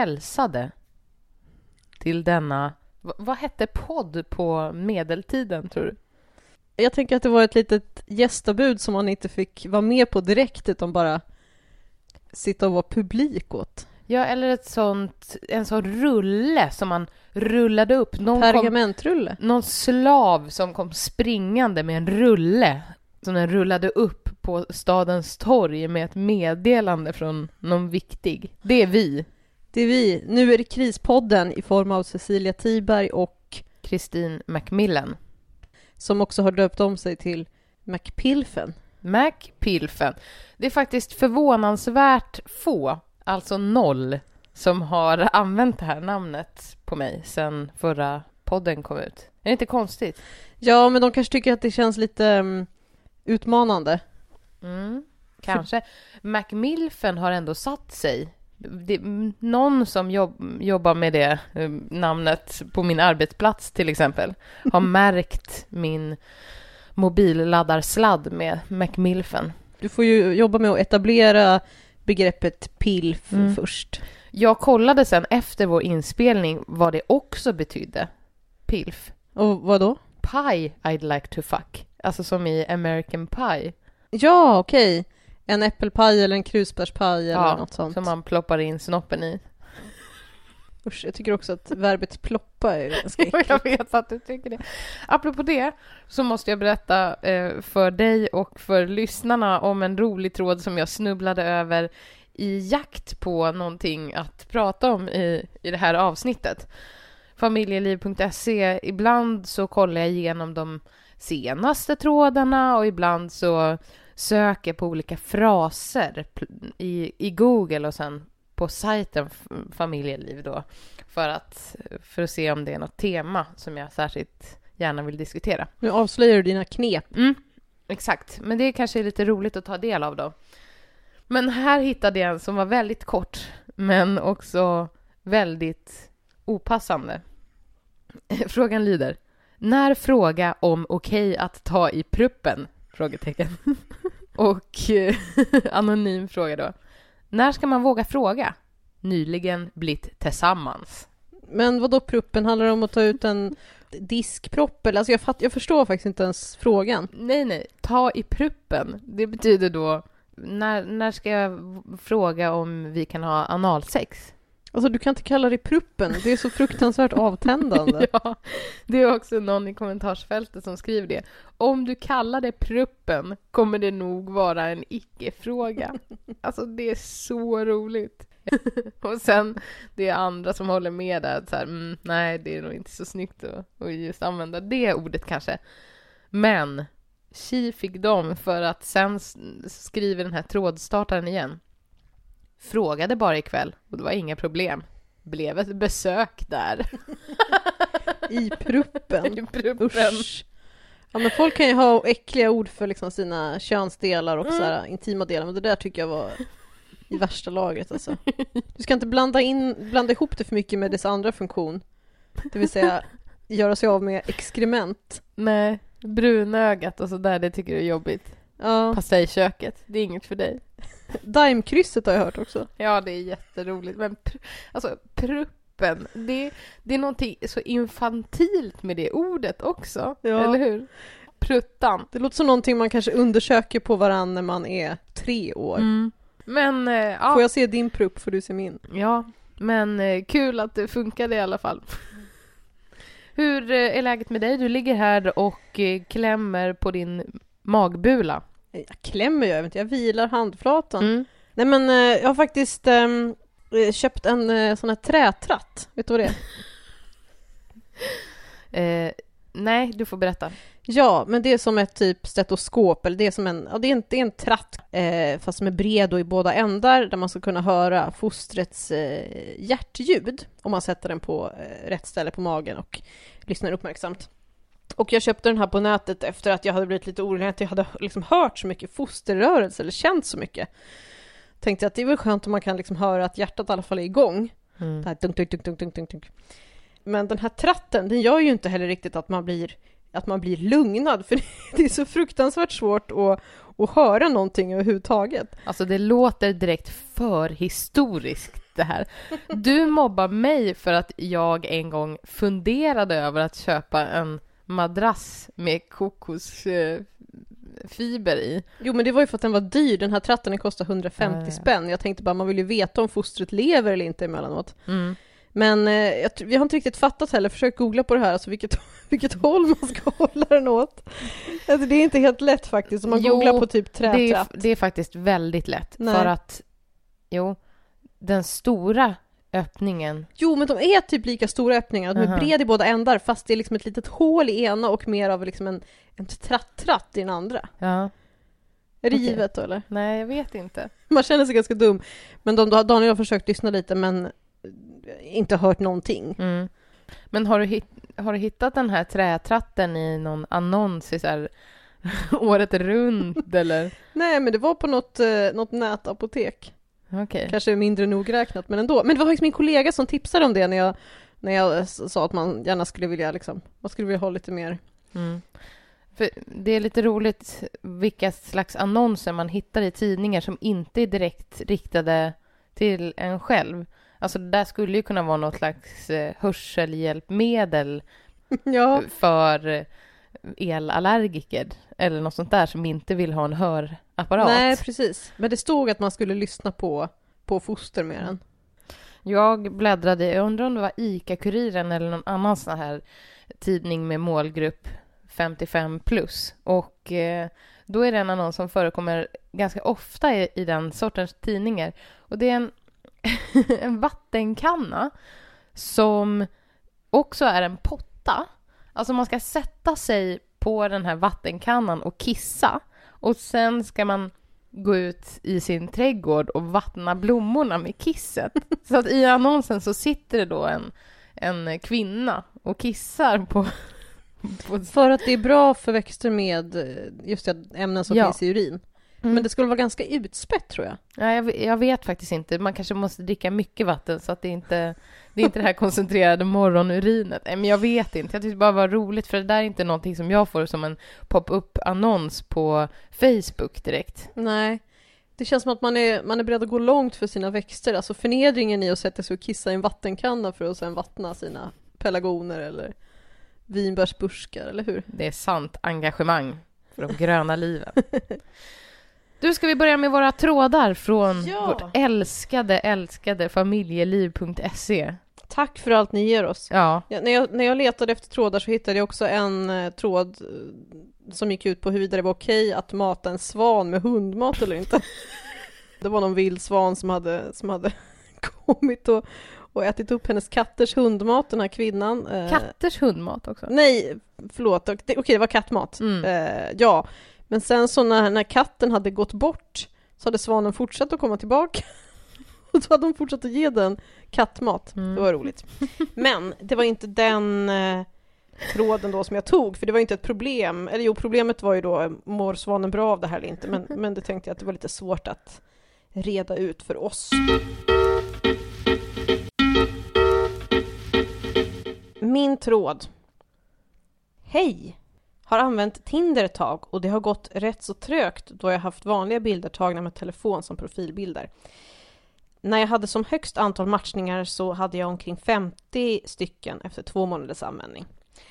hälsade till denna... v- Vad hette podd på medeltiden, tror du? Jag tänker att det var ett litet gästabud som man inte fick vara med på direkt utan bara sitta och vara publik åt. Ja, eller ett sånt, en sån rulle som man rullade upp. Någon, kom, Pergamentrulle. någon slav som kom springande med en rulle som den rullade upp på stadens torg med ett meddelande från någon viktig. Det är vi, Det är vi. Nu är det Krispodden i form av Cecilia Tiberg och Kristin Macmillan. som också har döpt om sig till Macpilfen. Macpilfen. Det är faktiskt förvånansvärt få, alltså noll, som har använt det här namnet på mig sedan förra podden kom ut. Är det inte konstigt? Ja, men de kanske tycker att det känns lite um, utmanande. Mm, kanske. Macmilfen har ändå satt sig. Det, någon som jobb, jobbar med det eh, namnet på min arbetsplats till exempel har märkt min mobilladdarsladd med Macmilfen. Du får ju jobba med att etablera begreppet pilf Mm. först. Jag kollade sen efter vår inspelning vad det också betydde. Pilf. Och vad då? Pie I'd like to fuck. Alltså som i American Pie. Ja, okej. En äppelpaj eller en krusbärspaj eller Ja, något sånt. Som man ploppar in snoppen i. Usch, jag tycker också att verbet ploppa är ganska Jo, jag äckligt. vet att du tycker det. Apropå det så måste jag berätta eh, för dig och för lyssnarna om en rolig tråd som jag snubblade över i jakt på någonting att prata om i, i det här avsnittet. Familjeliv.se, ibland så kollar jag igenom de senaste trådarna och ibland så söker på olika fraser i, i Google och sen på sajten Familjeliv då för att, för att se om det är något tema som jag särskilt gärna vill diskutera. Nu avslöjar du dina knep. Mm, exakt, men det kanske är lite roligt att ta del av då. Men här hittade jag en som var väldigt kort, men också väldigt opassande. Frågan lyder, när fråga om okej att ta i pruppen? Frågetecken. Och eh, anonym fråga då. När ska man våga fråga? Nyligen blivit tillsammans. Men vad då pruppen? Handlar det om att ta ut en diskpropp? Eller? Alltså jag, fatt, jag förstår faktiskt inte ens frågan. Nej, nej. Ta i pruppen. Det betyder då... När, när ska jag fråga om vi kan ha analsex? Alltså du kan inte kalla det pruppen. Det är så fruktansvärt avtändande. Ja, det är också någon i kommentarsfältet som skriver det. Om du kallar det pruppen kommer det nog vara en icke-fråga. Alltså det är så roligt. Och sen det är andra som håller med där. Så här, mm, nej, det är nog inte så snyggt att, att just använda det ordet kanske. Men tji fick de för att sen skriver den här trådstartaren igen. Frågade bara ikväll och det var inga problem. Blev ett besök där. I pruppen. I pruppen. Usch. Ja, men folk kan ju ha äckliga ord för liksom sina könsdelar och Mm. så här, intima delar, men det där tycker jag var i värsta laget alltså. Du ska inte blanda, in, blanda ihop det för mycket med dess andra funktion. Det vill säga göra sig av med exkrement. Nej, brunögat och sådär, det tycker du är jobbigt. Ja, Pastejköket, det är inget för dig. Daimkrysset har jag hört också. Ja, det är jätteroligt. Men pr- alltså, pruppen, det, det är någonting så infantilt med det ordet också. Ja. Eller hur? Pruttan. Det låter som någonting man kanske undersöker på varann när man är tre år. Mm. Men, eh, ja. Får jag se din prupp får du se min. Ja, men eh, kul att det funkade i alla fall. Hur eh, är läget med dig? Du ligger här och eh, klämmer på din magbula. Jag klämmer ju, inte, jag vilar handflatan. Mm. Nej men eh, jag har faktiskt ehm, eh, köpt en eh, sån här trätratt. Vet du vad det är? Eh, nej, du får berätta. Ja, men det är som ett typ stetoskop, eller det är som en, ja, det är en, det är en tratt, eh, fast som är bred och i båda ändar, där man ska kunna höra fostrets eh, hjärtljud, om man sätter den på eh, rätt ställe på magen och lyssnar uppmärksamt. Och jag köpte den här på nätet efter att jag hade blivit lite orolig, att jag hade liksom hört så mycket fosterrörelse, eller känt så mycket. Tänkte att det är väl skönt om man kan liksom höra att hjärtat i alla fall är igång. Mm. Det här dunk, dunk, dunk, dunk, dunk, dunk, dunk. Men den här tratten, den gör ju inte heller riktigt att man blir, att man blir lugnad, för det är så fruktansvärt svårt att, att höra någonting överhuvudtaget. Alltså det låter direkt för historiskt det här. Du mobbar mig för att jag en gång funderade över att köpa en madrass med kokosfiber i. Jo men det var ju för att den var dyr, den här tratten den kostar 150 Ja, ja. spänn. Jag tänkte bara, man vill ju veta om fostret lever eller inte emellanåt. Mm. Men eh, jag, vi har inte riktigt fattat heller, försökt googla på det här, alltså vilket, vilket håll man ska hålla den åt. Alltså det är inte helt lätt faktiskt, om man Jo, googlar på typ Det är, trätratt. det är faktiskt väldigt lätt Nej. för att, jo, den stora öppningen, Jo, men de är typ lika stora öppningar, de är Aha. bred i båda ändar, fast det är liksom ett litet hål i ena och mer av liksom en, en tratt-tratt i den andra. ja, Är det Okej. givet då eller? nej jag vet inte. Man känner sig ganska dum. Men de, Daniel har försökt lyssna lite men inte hört någonting. Mm. Men har du, hit, har du hittat den här trätratten i någon annons i så här, året runt eller? Nej, men det var på något, eh, något nätapotek. Okej. Kanske mindre nogräknat, men ändå. Men det var faktiskt min kollega som tipsade om det när jag, när jag sa att man gärna skulle vilja liksom, man skulle vilja ha lite mer. Mm. För det är lite roligt vilka slags annonser man hittar i tidningar som inte är direkt riktade till en själv. Alltså det där skulle ju kunna vara något slags eh, hörselhjälpmedel ja, för elallergiker eller något sånt där som inte vill ha en hörapparat. nej precis. Men det stod att man skulle lyssna på, på foster med den. Jag bläddrade, jag undrar om det var ICA-Kuriren eller någon annan sån här tidning med målgrupp 55 plus. Och eh, då är det en annons som förekommer ganska ofta i, i den sortens tidningar. Och det är en, en vattenkanna som också är en potta. Alltså man ska sätta sig på den här vattenkannan och kissa. Och sen ska man gå ut i sin trädgård och vattna blommorna med kisset. Så att i annonsen så sitter det då en, en kvinna och kissar på... på För att det är bra för växter med just det, ämnen som Ja. finns i urin. Mm. Men det skulle vara ganska utspätt tror jag. Ja, jag, jag vet faktiskt inte. Man kanske måste dricka mycket vatten så att det inte det är inte det här koncentrerade morgonurinet. Nej, men jag vet inte. Jag tyckte bara det var roligt för det där är inte någonting som jag får som en pop-up-annons på Facebook direkt. Nej. Det känns som att man är, man är beredd att gå långt för sina växter. Alltså förnedringen i att sätta sig och kissa i en vattenkanna för att sen vattna sina pelargoner eller vinbärsbuskar, eller hur? Det är sant engagemang för de gröna liven. Du, ska vi börja med våra trådar från Ja. vårt älskade, älskade familjeliv.se? Tack för allt ni ger oss. Ja, Ja, när, jag, när jag letade efter trådar så hittade jag också en eh, tråd eh, som gick ut på huruvida det var okej att mata en svan med hundmat eller inte. det var någon vild svan som hade, som hade kommit och, och ätit upp hennes katters hundmat, den här kvinnan. Eh, katters hundmat också. Nej, förlåt. Okej, det var kattmat. Mm. Eh, ja, men sen så när, när katten hade gått bort så hade svanen fortsatt att komma tillbaka. Och så hade de fortsatt att ge den kattmat. Mm. Det var roligt. Men det var inte den eh, tråden då som jag tog, för det var inte ett problem. Eller jo, problemet var ju då, mår svanen bra av det här eller inte? Men, men det tänkte jag att det var lite svårt att reda ut för oss. Min tråd. Hej! Har använt Tinder ett tag och det har gått rätt så trögt då jag haft vanliga bilder tagna med telefon som profilbilder. När jag hade som högst antal matchningar så hade jag omkring 50 stycken efter två månaders användning.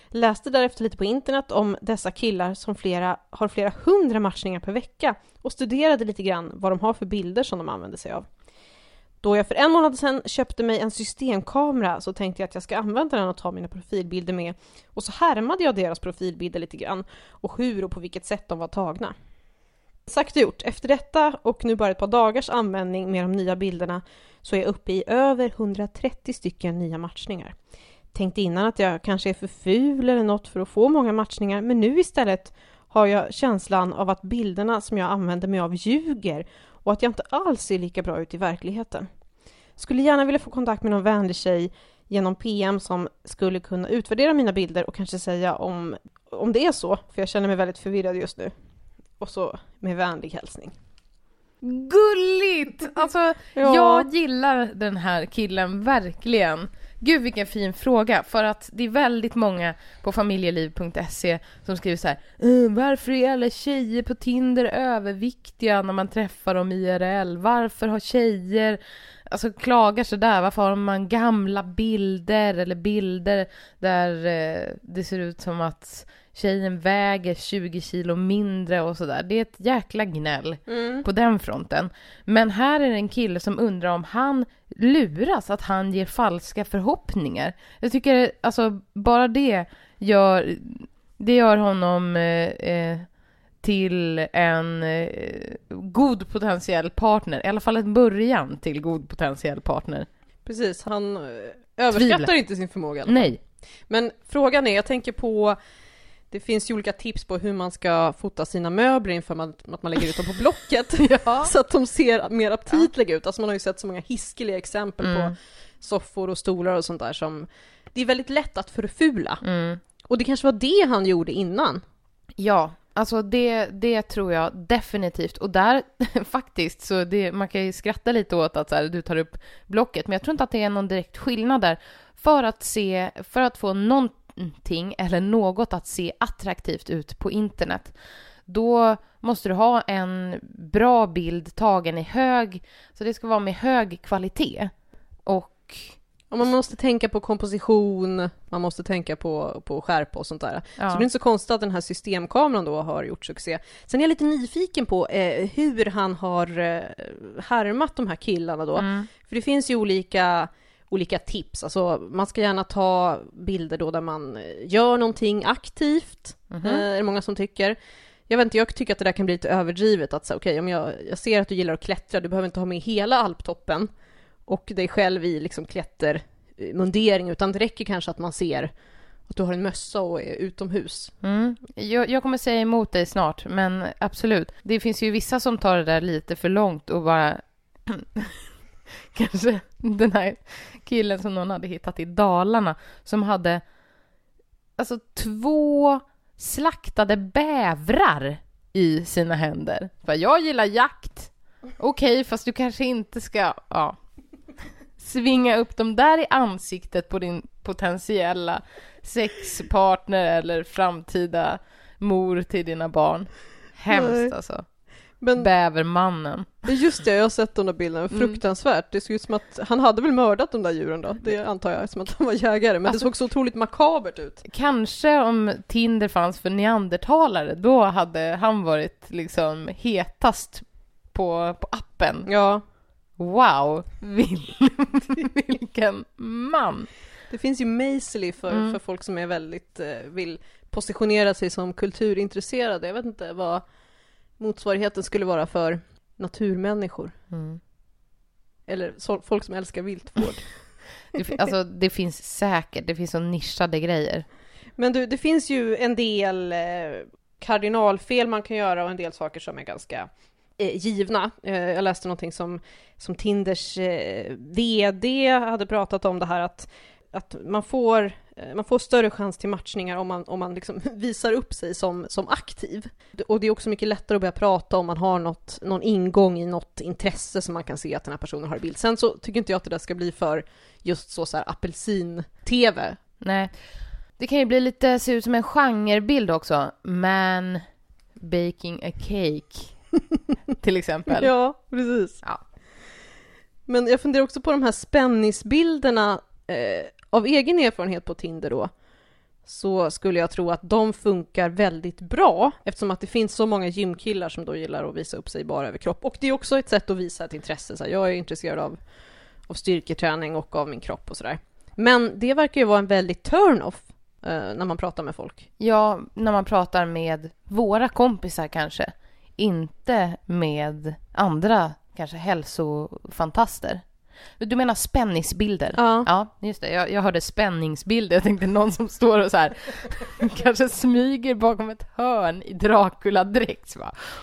Läste därefter lite på internet om dessa killar som flera, har flera hundra matchningar per vecka och studerade lite grann vad de har för bilder som de använder sig av. Då jag för en månad sedan köpte mig en systemkamera så tänkte jag att jag ska använda den och ta mina profilbilder med och så härmade jag deras profilbilder lite grann och hur och på vilket sätt de var tagna. Sagt och gjort, efter detta och nu bara ett par dagars användning med de nya bilderna så är jag uppe i över 130 stycken nya matchningar. Tänkte innan att jag kanske är för ful eller något för att få många matchningar men nu istället har jag känslan av att bilderna som jag använder mig av ljuger och att jag inte alls ser lika bra ut i verkligheten. Skulle gärna vilja få kontakt med någon vänlig tjej genom PM som skulle kunna utvärdera mina bilder och kanske säga om, om det är så, för jag känner mig väldigt förvirrad just nu. Och så med vänlig hälsning. Gulligt! Alltså, Ja. jag gillar den här killen verkligen. Gud vilken fin fråga, för att det är väldigt många på familjeliv.se som skriver så här eh, Varför är alla tjejer på Tinder överviktiga när man träffar dem IRL? Varför har tjejer alltså klagar sådär. Varför har man gamla bilder eller bilder där eh, det ser ut som att tjejen väger 20 kilo mindre och sådär. Det är ett jäkla gnäll Mm. på den fronten. Men här är det en kille som undrar om han luras, att han ger falska förhoppningar. Jag tycker alltså bara det gör, det gör honom eh, eh, till en eh, god potentiell partner, i alla fall en början till god potentiell partner. Precis, han eh, överskattar Tvivlar. inte sin förmåga. Nej. Men frågan är, jag tänker på det finns ju olika tips på hur man ska fota sina möbler inför man, att man lägger ut dem på Blocket. Ja. så att de ser mer aptitliga ut. Alltså man har ju sett så många hiskeliga exempel Mm. på soffor och stolar och sånt där som det är väldigt lätt att förfula. Mm. Och det kanske var det han gjorde innan. Ja, alltså det, det tror jag definitivt. Och där faktiskt, så det, man kan ju skratta lite åt att så här, du tar upp blocket, men jag tror inte att det är någon direkt skillnad där. För att se, för att få någonting eller något att se attraktivt ut på internet, då måste du ha en bra bild tagen i hög, så det ska vara med hög kvalitet. Och Och man måste tänka på komposition, man måste tänka på, på skärpa och sånt där. ja. Så det är inte så konstigt att den här systemkameran då har gjort succé. Sen är jag lite nyfiken på eh, hur han har eh, härmat de här killarna då. Mm. För det finns ju olika, olika tips. Alltså man ska gärna ta bilder då där man eh, gör någonting aktivt. Mhm. Eh, är det många som tycker. Jag vet inte, jag tycker att det där kan bli lite överdrivet. Att säga, okej, om jag, jag ser att du gillar att klättra, du behöver inte ha med hela alptoppen och dig själv i liksom klättermundering, utan det räcker kanske att man ser att du har en mössa och är utomhus. Mm. Jag, jag kommer säga emot dig snart, men absolut. Det finns ju vissa som tar det där lite för långt och bara... Kanske den här killen som någon hade hittat i Dalarna som hade alltså två slaktade bävrar i sina händer. För jag gillar jakt. Okej, fast du kanske inte ska ja, svinga upp dem där i ansiktet på din potentiella sexpartner eller framtida mor till dina barn. Hemskt Nej. alltså. Men Bävermannen. just det, jag har sett de där bilderna, Mm. fruktansvärt. Det såg ut som att han hade väl mördat de där djuren då, det antar jag, som att han var jägare. Men Alltså- det såg så otroligt makabert ut. Kanske om Tinder fanns för neandertalare, då hade han varit liksom hetast på, på appen. Ja, Wow, vil, vilken man! det finns ju Mazely för, Mm. för folk som är väldigt, eh, vill positionera sig som kulturintresserade. Jag vet inte vad motsvarigheten skulle vara för naturmänniskor. Mm. Eller så, folk som älskar viltvård. Det, alltså, det finns säkert, det finns så nischade grejer. Men du, det finns ju en del eh, kardinalfel man kan göra och en del saker som är ganska eh, givna. Eh, jag läste någonting som, som Tinders eh, VD hade pratat om det här att, att man, får, man får större chans till matchningar om man, om man liksom visar upp sig som, som aktiv. Och det är också mycket lättare att börja prata om man har något, någon ingång i något intresse som man kan se att den här personen har i bild. Sen så tycker inte jag att det där ska bli för just så, så här apelsin-tv. Nej. Det kan ju bli lite, se ut som en genrebild också. Man baking a cake, till exempel. Ja, precis. Ja. Men jag funderar också på de här spänningsbilderna eh, av egen erfarenhet på Tinder då. Så skulle jag tro att de funkar väldigt bra eftersom att det finns så många gymkillar som då gillar att visa upp sig bara över kropp. Och det är också ett sätt att visa ett intresse. Så här, jag är intresserad av, av styrketräning och av min kropp och sådär. Men det verkar ju vara en väldigt turn-off eh, när man pratar med folk. Ja, när man pratar med våra kompisar kanske. Inte med andra, kanske hälsofantaster. Du menar spänningsbilder? Ja. Ja, just det. Jag, jag hörde spänningsbilder. Jag tänkte någon som står och så här kanske smyger bakom ett hörn i Dracula-dräkt.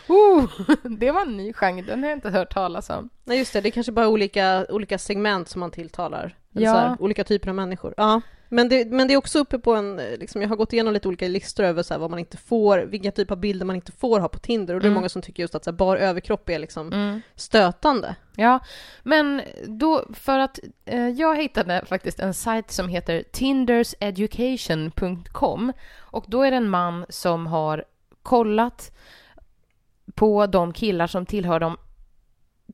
Oh, det var en ny genre, den har jag inte hört talas om. Nej just det, det är kanske bara olika, olika segment som man tilltalar. Ja. här, olika typer av människor. Ja. Men det, men det är också uppe på en, eh, liksom, jag har gått igenom lite olika listor över så här, vad man inte får, vilka typer av bilder man inte får ha på Tinder. Och det är Mm. många som tycker just att så här, bar överkropp är liksom Mm. stötande. Ja, men då för att eh, jag hittade faktiskt en sajt som heter tinderseducation.com och då är det en man som har kollat på de killar som tillhör de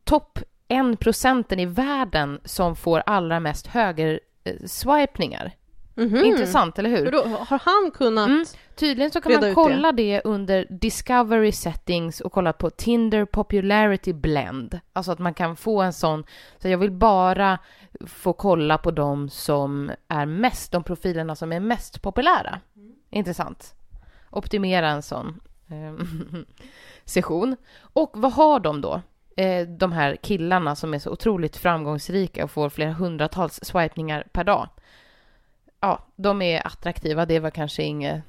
topp en procenten i världen som får allra mest högerswipningar. Mhm. Intressant, eller hur? Då har han kunnat... Mm. Tydligen så kan man kolla det. under Discovery settings och kolla på Tinder popularity blend. Alltså att man kan få en sån, så jag vill bara få kolla på de som är mest, de profilerna som är mest populära. Intressant. Optimera en sån eh, session. Och vad har de då? Eh, de här killarna som är så otroligt framgångsrika och får flera hundratals swipningar per dag. Ja, de är attraktiva, det var kanske inget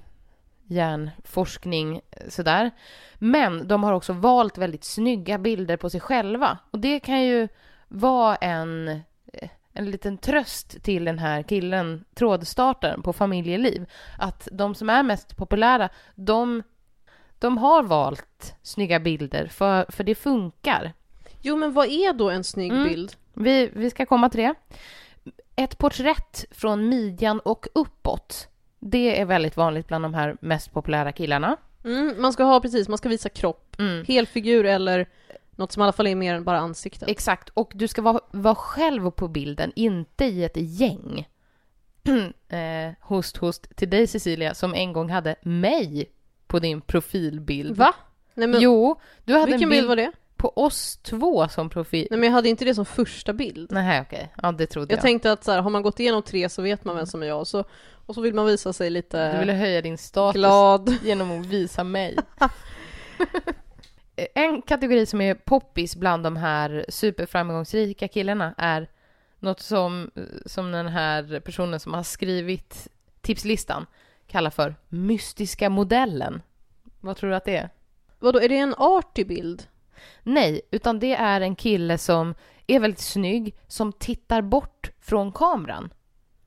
hjärnforskning eh, sådär. Men de har också valt väldigt snygga bilder på sig själva. Och det kan ju vara en, eh, en liten tröst till den här killen, trådstartaren på familjeliv. Att de som är mest populära, de, de har valt snygga bilder för, för det funkar. Jo, men vad är då en snygg Mm. bild? Vi, vi ska komma till det. Ett porträtt från midjan och uppåt. Det är väldigt vanligt bland de här mest populära killarna. Mm, man ska ha precis, man ska visa kropp. Mm. Helfigur eller något som i alla fall är mer än bara ansiktet. Exakt, och du ska vara, vara själv på bilden, inte i ett gäng. eh, host, host till dig Cecilia, som en gång hade mig på din profilbild. Va? Nej, men, Jo, du hade vilken en bild bild var det? På oss två som profil. Nej, men jag hade inte det som första bild. Nej, okej. Ja, det trodde Jag jag. tänkte att så här, har man gått igenom tre så vet man vem som är jag och så, och så vill man visa sig Du lite ville höja din status glad. genom att visa mig. en kategori som är poppis bland de här superframgångsrika killarna är något som, som den här personen som har skrivit tipslistan kallar för mystiska modellen. Vad tror du att det är? Vadå, är det en artig bild? Nej, utan det är en kille som är väldigt snygg, som tittar bort från kameran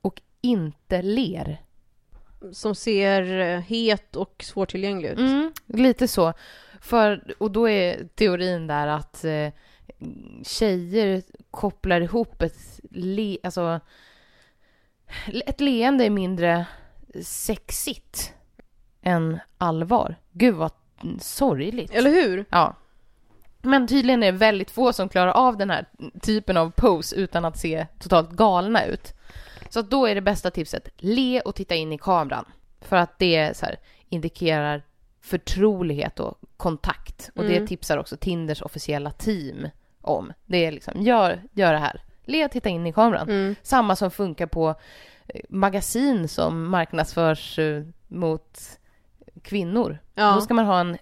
och inte ler. Som ser eh, het och svårtillgänglig ut? Mm, lite så. För, och då är teorin där att eh, tjejer kopplar ihop ett, le, alltså, ett leende är mindre sexigt än allvar. Gud vad sorgligt. Eller hur? Ja. Men tydligen är det väldigt få som klarar av den här typen av pose utan att se totalt galna ut. Så då är det bästa tipset, le och titta in i kameran. För att det så här, indikerar förtrolighet och kontakt. Och det Mm. tipsar också Tinders officiella team om. Det är liksom, gör, gör det här. Le och titta in i kameran. Mm. Samma som funkar på eh, magasin som marknadsförs eh, mot kvinnor. Då Ja. ska man ha en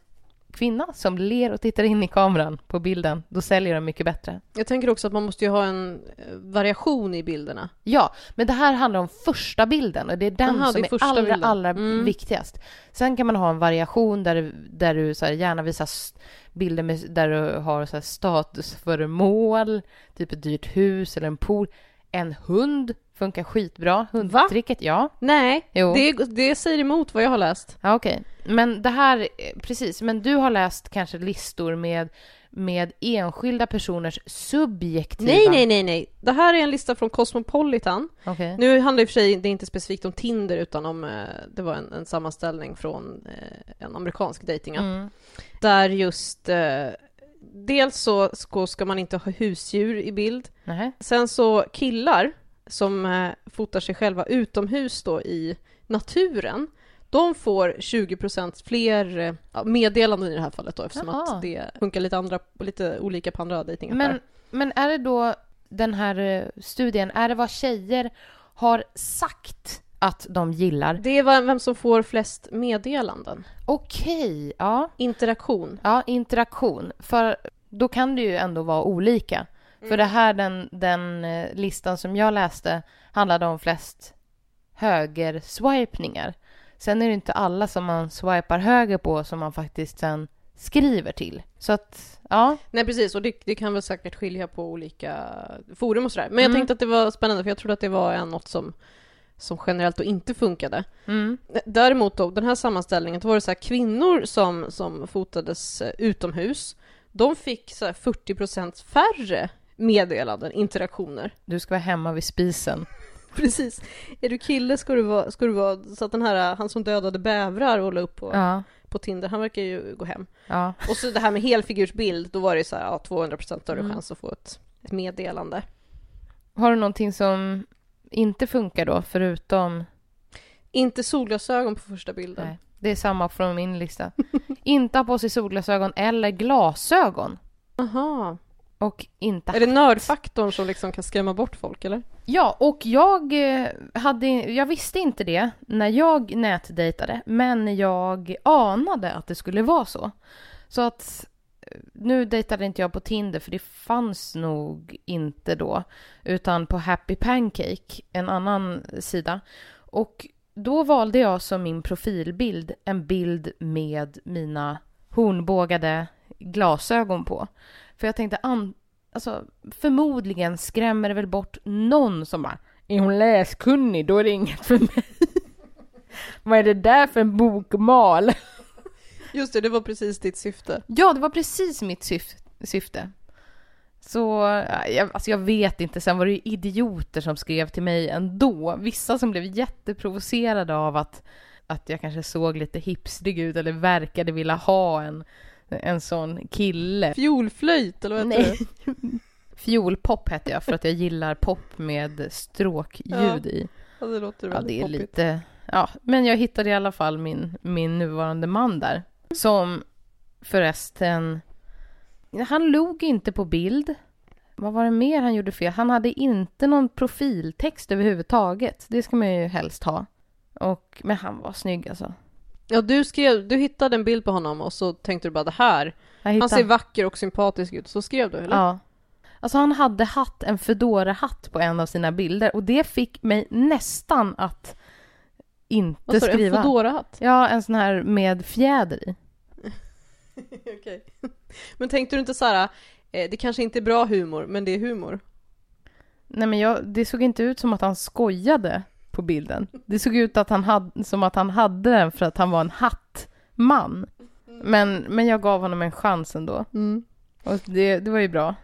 kvinna som ler och tittar in i kameran på bilden. Då säljer de mycket bättre. Jag tänker också att man måste ju ha en eh, variation i bilderna. Ja, men det här handlar om första bilden och det är den Aha, som är är, allra, bilden. allra Mm. viktigast. Sen kan man ha en variation där, där du så här, gärna visar bilder med, där du har så här, statusföremål, typ ett dyrt hus eller en pool. En hund funkar skitbra. Hundtricket, ja. Nej, Jo. det, det säger emot vad jag har läst. Ja, okej. Men det här, eh, precis, men du har läst kanske listor med, med enskilda personers subjektiva... Nej, nej, nej, nej. Det här är en lista från Cosmopolitan. Okej. Nu handlar det i och för sig det är inte specifikt om Tinder utan om, eh, det var en, en sammanställning från eh, en amerikansk dating Mm. Där just, dels så ska, man inte ha husdjur i bild. Nähä. Sen så killar som eh, fotar sig själva utomhus då i naturen, de får 20% fler eh, meddelanden i det här fallet då eftersom Jaha. att det funkar lite, andra, lite olika på andra dejtingappar. Men, men är det då den här eh, studien, är det vad tjejer har sagt att de gillar? Det är vem vem som får flest meddelanden. Okej, ja. Interaktion. Ja, interaktion. För då kan det ju ändå vara olika. För det här, den, den eh, listan som jag läste handlade om flest högerswipningar. Sen är det inte alla som man swipar höger på som man faktiskt sen skriver till. Så att, ja. Nej precis, och det, det kan väl säkert skilja på olika forum och sådär. Men jag Mm. tänkte att det var spännande för jag trodde att det var något som, som generellt då inte funkade. Mm. Däremot då, den här sammanställningen, då var det så här kvinnor som, som fotades eh, utomhus. De fick så här 40% färre meddelanden, interaktioner. Du ska vara hemma vid spisen. Precis. Är du kille ska du vara, ska du vara så att den här, han som dödade bävrar och la upp på, Ja, på Tinder, han verkar ju gå hem. ja. Och så det här med helfigursbild, då var det så här, ja, 200% större Mm. chans att få ett, ett meddelande. Har du någonting som inte funkar då, förutom... Inte solglasögon på första bilden. Nej, det är samma från min lista. inte ha på sig solglasögon eller glasögon. Aha. Och inte Är det nördfaktorn som liksom kan skrämma bort folk eller? Ja, och jag eh, hade, jag visste inte det när jag nätdejtade, men jag anade att det skulle vara så. Så att eh, nu dejtade inte jag på Tinder för det fanns nog inte då, utan på Happy Pancake, en annan sida. Och då valde jag som min profilbild en bild med mina hornbågade glasögon på. För jag tänkte, an, alltså, förmodligen skrämmer det väl bort någon som bara Är hon läskunnig? Då är det inget för mig. Vad är det där för en bokmal? Just det, det var precis ditt syfte. Ja, det var precis mitt syf- syfte. Så ja, jag, alltså jag vet inte, sen var det ju idioter som skrev till mig ändå. Vissa som blev jätteprovocerade av att, att jag kanske såg lite hipstrig ut eller verkade vilja ha en, en sån kille. Fiolflöjt eller vad heter det? Fiolpop hette jag för att jag gillar pop med stråkljud Ja, i. Ja, det låter Ja, väldigt det är poppigt. lite... Ja, men jag hittade i alla fall min, min nuvarande man där. Som förresten... Han log inte på bild. Vad var det mer han gjorde fel? Han hade inte någon profiltext överhuvudtaget. Det ska man ju helst ha. Och, men han var snygg alltså. Ja, du skrev, du hittade en bild på honom och så tänkte du bara det här. Han ser vacker och sympatisk ut. Så skrev du eller? Ja. Alltså han hade hatt, en Foodora-hatt på en av sina bilder och det fick mig nästan att inte Vad sa du? En skriva. Foodora-hatt? Ja, en sån här med fjäder i. Okej. Men tänkte du inte så här, eh, det kanske inte är bra humor, men det är humor? Nej men jag, det såg inte ut som att han skojade på bilden. Det såg ut att han hade, som att han hade den för att han var en hattman. Men, men jag gav honom en chans ändå. Och det, det var ju bra.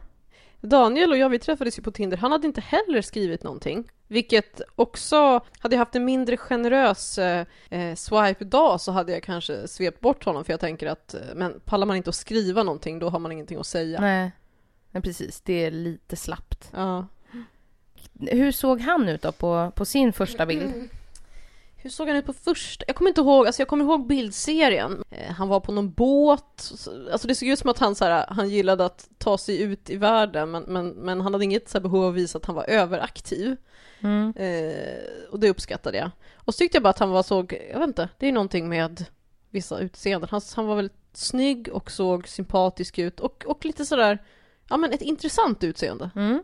Daniel och jag, vi träffades ju på Tinder. Han hade inte heller skrivit någonting. Vilket också, hade jag haft en mindre generös eh, eh, swipe idag så hade jag kanske svept bort honom för jag tänker att, eh, men pallar man inte att skriva någonting då har man ingenting att säga. Nej. Nej precis, det är lite slappt. Ja. Hur såg han ut då på, på sin första bild? Hur såg han ut på första? Jag kommer inte ihåg, alltså jag kommer ihåg bildserien. Eh, han var på någon båt, alltså det såg ut som att han, så här, han gillade att ta sig ut i världen men, men, men han hade inget så här, behov av att visa att han var överaktiv. Mm. Eh, och det uppskattade jag. Och så tyckte jag bara att han var såg, jag vet inte, det är någonting med vissa utseenden. Han, han var väldigt snygg och såg sympatisk ut och, och lite sådär, ja men ett intressant utseende. Mm.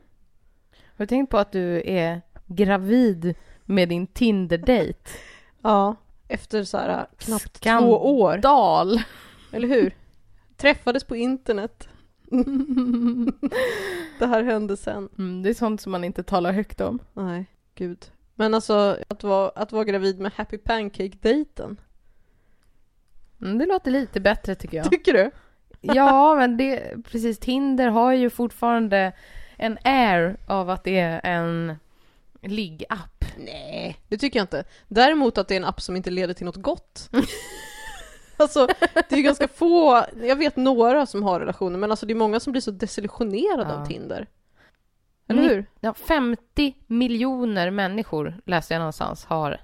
Har du tänkt på att du är gravid med din Tinder-dejt? Ja. Efter så här knappt Skandal. två år, Dal! eller hur? Träffades på internet. det här hände sen. Mm, det är sånt som man inte talar högt om. Nej, gud. Men alltså, att vara, att vara gravid med Happy Pancake-dejten. Mm, det låter lite bättre tycker jag. Tycker du? Ja, men det, precis. Tinder har ju fortfarande en air av att det är en liggapp. Nej, det tycker jag inte. Däremot att det är en app som inte leder till något gott. alltså, det är ju ganska få, jag vet några som har relationer, men alltså det är många som blir så desillusionerade Ja. av Tinder. Eller Ni- hur? Ja, 50 miljoner människor läste jag någonstans har.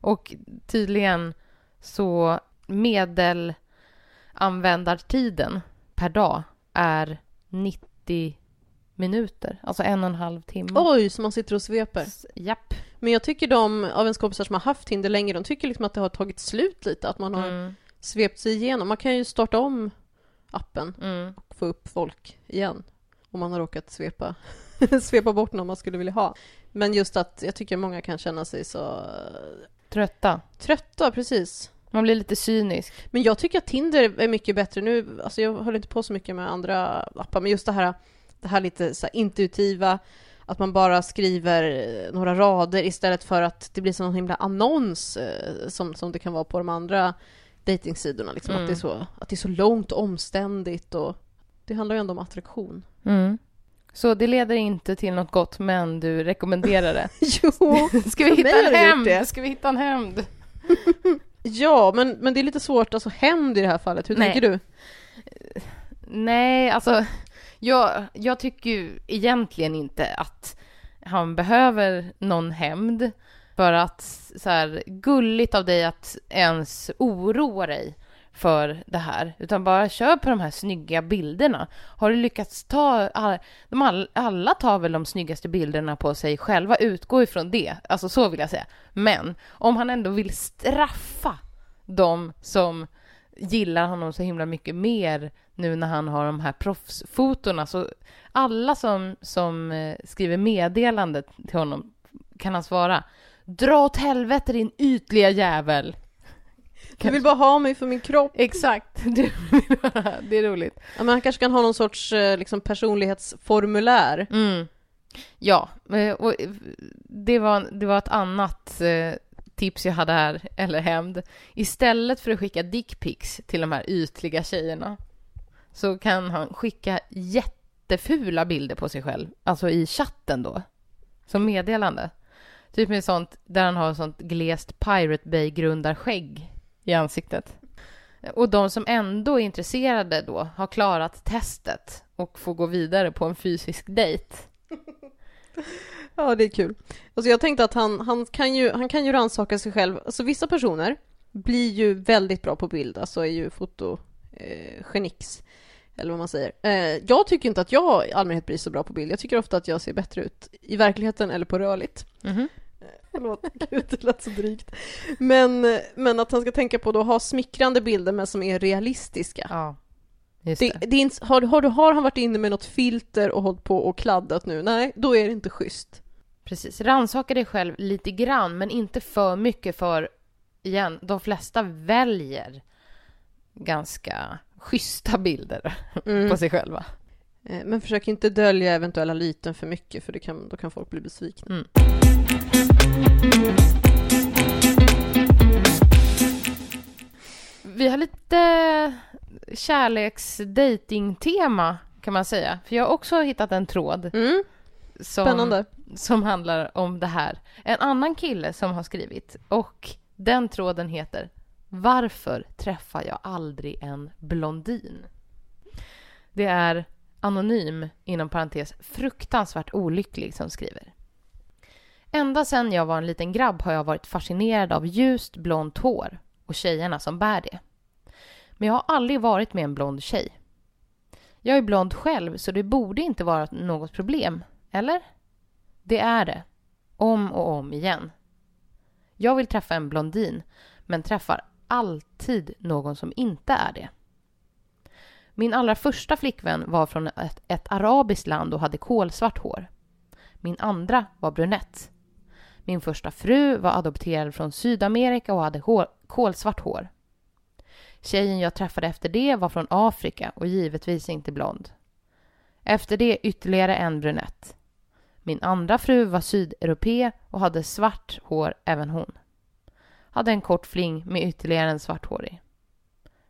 Och tydligen så medelanvändartiden per dag är 90 minuter. Alltså en och en halv timme. Oj, som man sitter och sveper. S- Japp. Men jag tycker de av ens kompisar som har haft Tinder länge, de tycker liksom att det har tagit slut lite, att man har Mm, svept sig igenom. Man kan ju starta om appen mm. och få upp folk igen. Om man har råkat svepa, svepa bort någon man skulle vilja ha. Men just att jag tycker många kan känna sig så Trötta. trötta, precis. Man blir lite cynisk. Men jag tycker att Tinder är mycket bättre nu. Alltså jag håller inte på så mycket med andra appar, men just det här, det här lite så här intuitiva, att man bara skriver eh, några rader istället för att det blir så någon himla annons eh, som, som det kan vara på de andra datingsidorna. Liksom, Mm. att, det är så, att det är så långt och omständigt och det handlar ju ändå om attraktion. Mm. Så det leder inte till något gott, men du rekommenderar det. jo! Ska vi hitta en hämnd? Ska vi hitta en hämnd? Ja, men, men det är lite svårt, alltså hämnd i det här fallet. Hur Nej. tänker du? Nej, alltså jag, jag tycker ju egentligen inte att han behöver någon hämnd. För att så här, gulligt av dig att ens oroa dig för det här, utan bara kör på de här snygga bilderna. Har du lyckats ta, all, de all, alla tar väl de snyggaste bilderna på sig själva, utgå ifrån det, alltså så vill jag säga. Men om han ändå vill straffa de som gillar honom så himla mycket mer nu när han har de här proffsfotona, så alla som, som eh, skriver meddelande till honom kan han svara Dra åt helvete din ytliga jävel! Du vill bara ha mig för min kropp. Exakt, det är roligt. Ja, men han kanske kan ha någon sorts eh, liksom, personlighetsformulär. Mm. Ja, eh, och det var, det var ett annat tips jag hade här, eller hämnd. Istället för att skicka dickpics till de här ytliga tjejerna så kan han skicka jättefula bilder på sig själv, alltså i chatten då, som meddelande. Typ med sånt där han har sånt glest Pirate Bay-grundarskägg i ansiktet. Och de som ändå är intresserade då har klarat testet och får gå vidare på en fysisk dejt. ja, det är kul. Alltså jag tänkte att han, han kan ju, han kan ju rannsaka sig själv. Alltså vissa personer blir ju väldigt bra på bild, alltså är ju fotogenix. Eh, eller vad man säger. Eh, jag tycker inte att jag i allmänhet blir så bra på bild. Jag tycker ofta att jag ser bättre ut i verkligheten eller på rörligt. Mm -hmm. Förlåt, gud det lät så drygt. Men, men att han ska tänka på att ha smickrande bilder men som är realistiska. Ja, det. det, det är, har, har, har han varit inne med något filter och hållit på och kladdat nu? Nej, då är det inte schysst. Precis, rannsaka dig själv lite grann men inte för mycket för, igen, de flesta väljer ganska schyssta bilder mm. på sig själva. Eh, men försök inte dölja eventuella lyten för mycket för det kan, då kan folk bli besvikna. Mm. Vi har lite kärleksdating-tema kan man säga. För jag har också hittat en tråd. Mm. Som, Spännande. Som handlar om det här. En annan kille som har skrivit och den tråden heter varför träffar jag aldrig en blondin? Det är anonym, inom parentes, fruktansvärt olycklig som skriver. Ända sedan jag var en liten grabb har jag varit fascinerad av ljust blont hår och tjejerna som bär det. Men jag har aldrig varit med en blond tjej. Jag är blond själv så det borde inte vara något problem, eller? Det är det. Om och om igen. Jag vill träffa en blondin, men träffar alltid någon som inte är det. Min allra första flickvän var från ett, ett arabiskt land och hade kolsvart hår. Min andra var brunett. Min första fru var adopterad från Sydamerika och hade hår, kolsvart hår. Tjejen jag träffade efter det var från Afrika och givetvis inte blond. Efter det ytterligare en brunett. Min andra fru var sydeuropé och hade svart hår även hon. Hade en kort fling med ytterligare en svarthårig.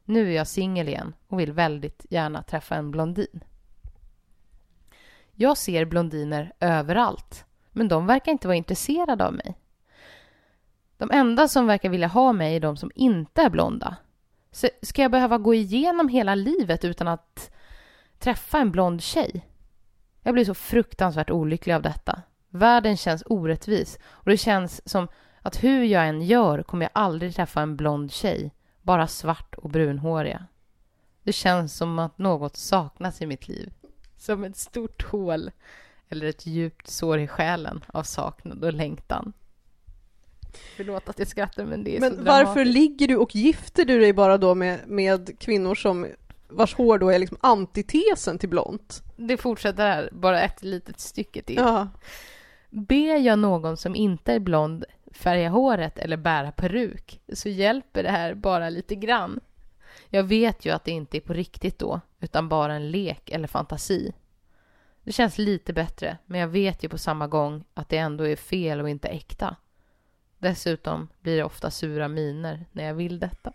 Nu är jag singel igen och vill väldigt gärna träffa en blondin. Jag ser blondiner överallt, men de verkar inte vara intresserade av mig. De enda som verkar vilja ha mig är de som inte är blonda. Så ska jag behöva gå igenom hela livet utan att träffa en blond tjej? Jag blir så fruktansvärt olycklig av detta. Världen känns orättvis och det känns som att hur jag än gör kommer jag aldrig träffa en blond tjej bara svart och brunhåriga. Det känns som att något saknas i mitt liv. Som ett stort hål eller ett djupt sår i själen av saknad och längtan. Förlåt att jag skrattar men det är men så dramatiskt. varför ligger du och gifter du dig bara då med, med kvinnor som vars hår då är liksom antitesen till blont? Det fortsätter här, bara ett litet stycke till. Ja. Ber jag någon som inte är blond färga håret eller bära peruk så hjälper det här bara lite grann. Jag vet ju att det inte är på riktigt då, utan bara en lek eller fantasi. Det känns lite bättre, men jag vet ju på samma gång att det ändå är fel och inte äkta. Dessutom blir det ofta sura miner när jag vill detta.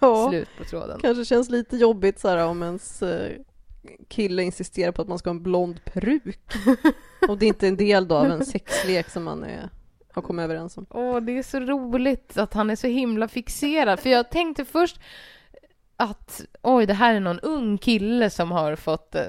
Ja, Slut på tråden. kanske känns lite jobbigt så här om ens eh, kille insisterar på att man ska ha en blond peruk. och det är inte en del då av en sexlek som man är har kommit överens om. Åh, det är så roligt att han är så himla fixerad. För jag tänkte först, att oj, det här är någon ung kille som har fått, eh,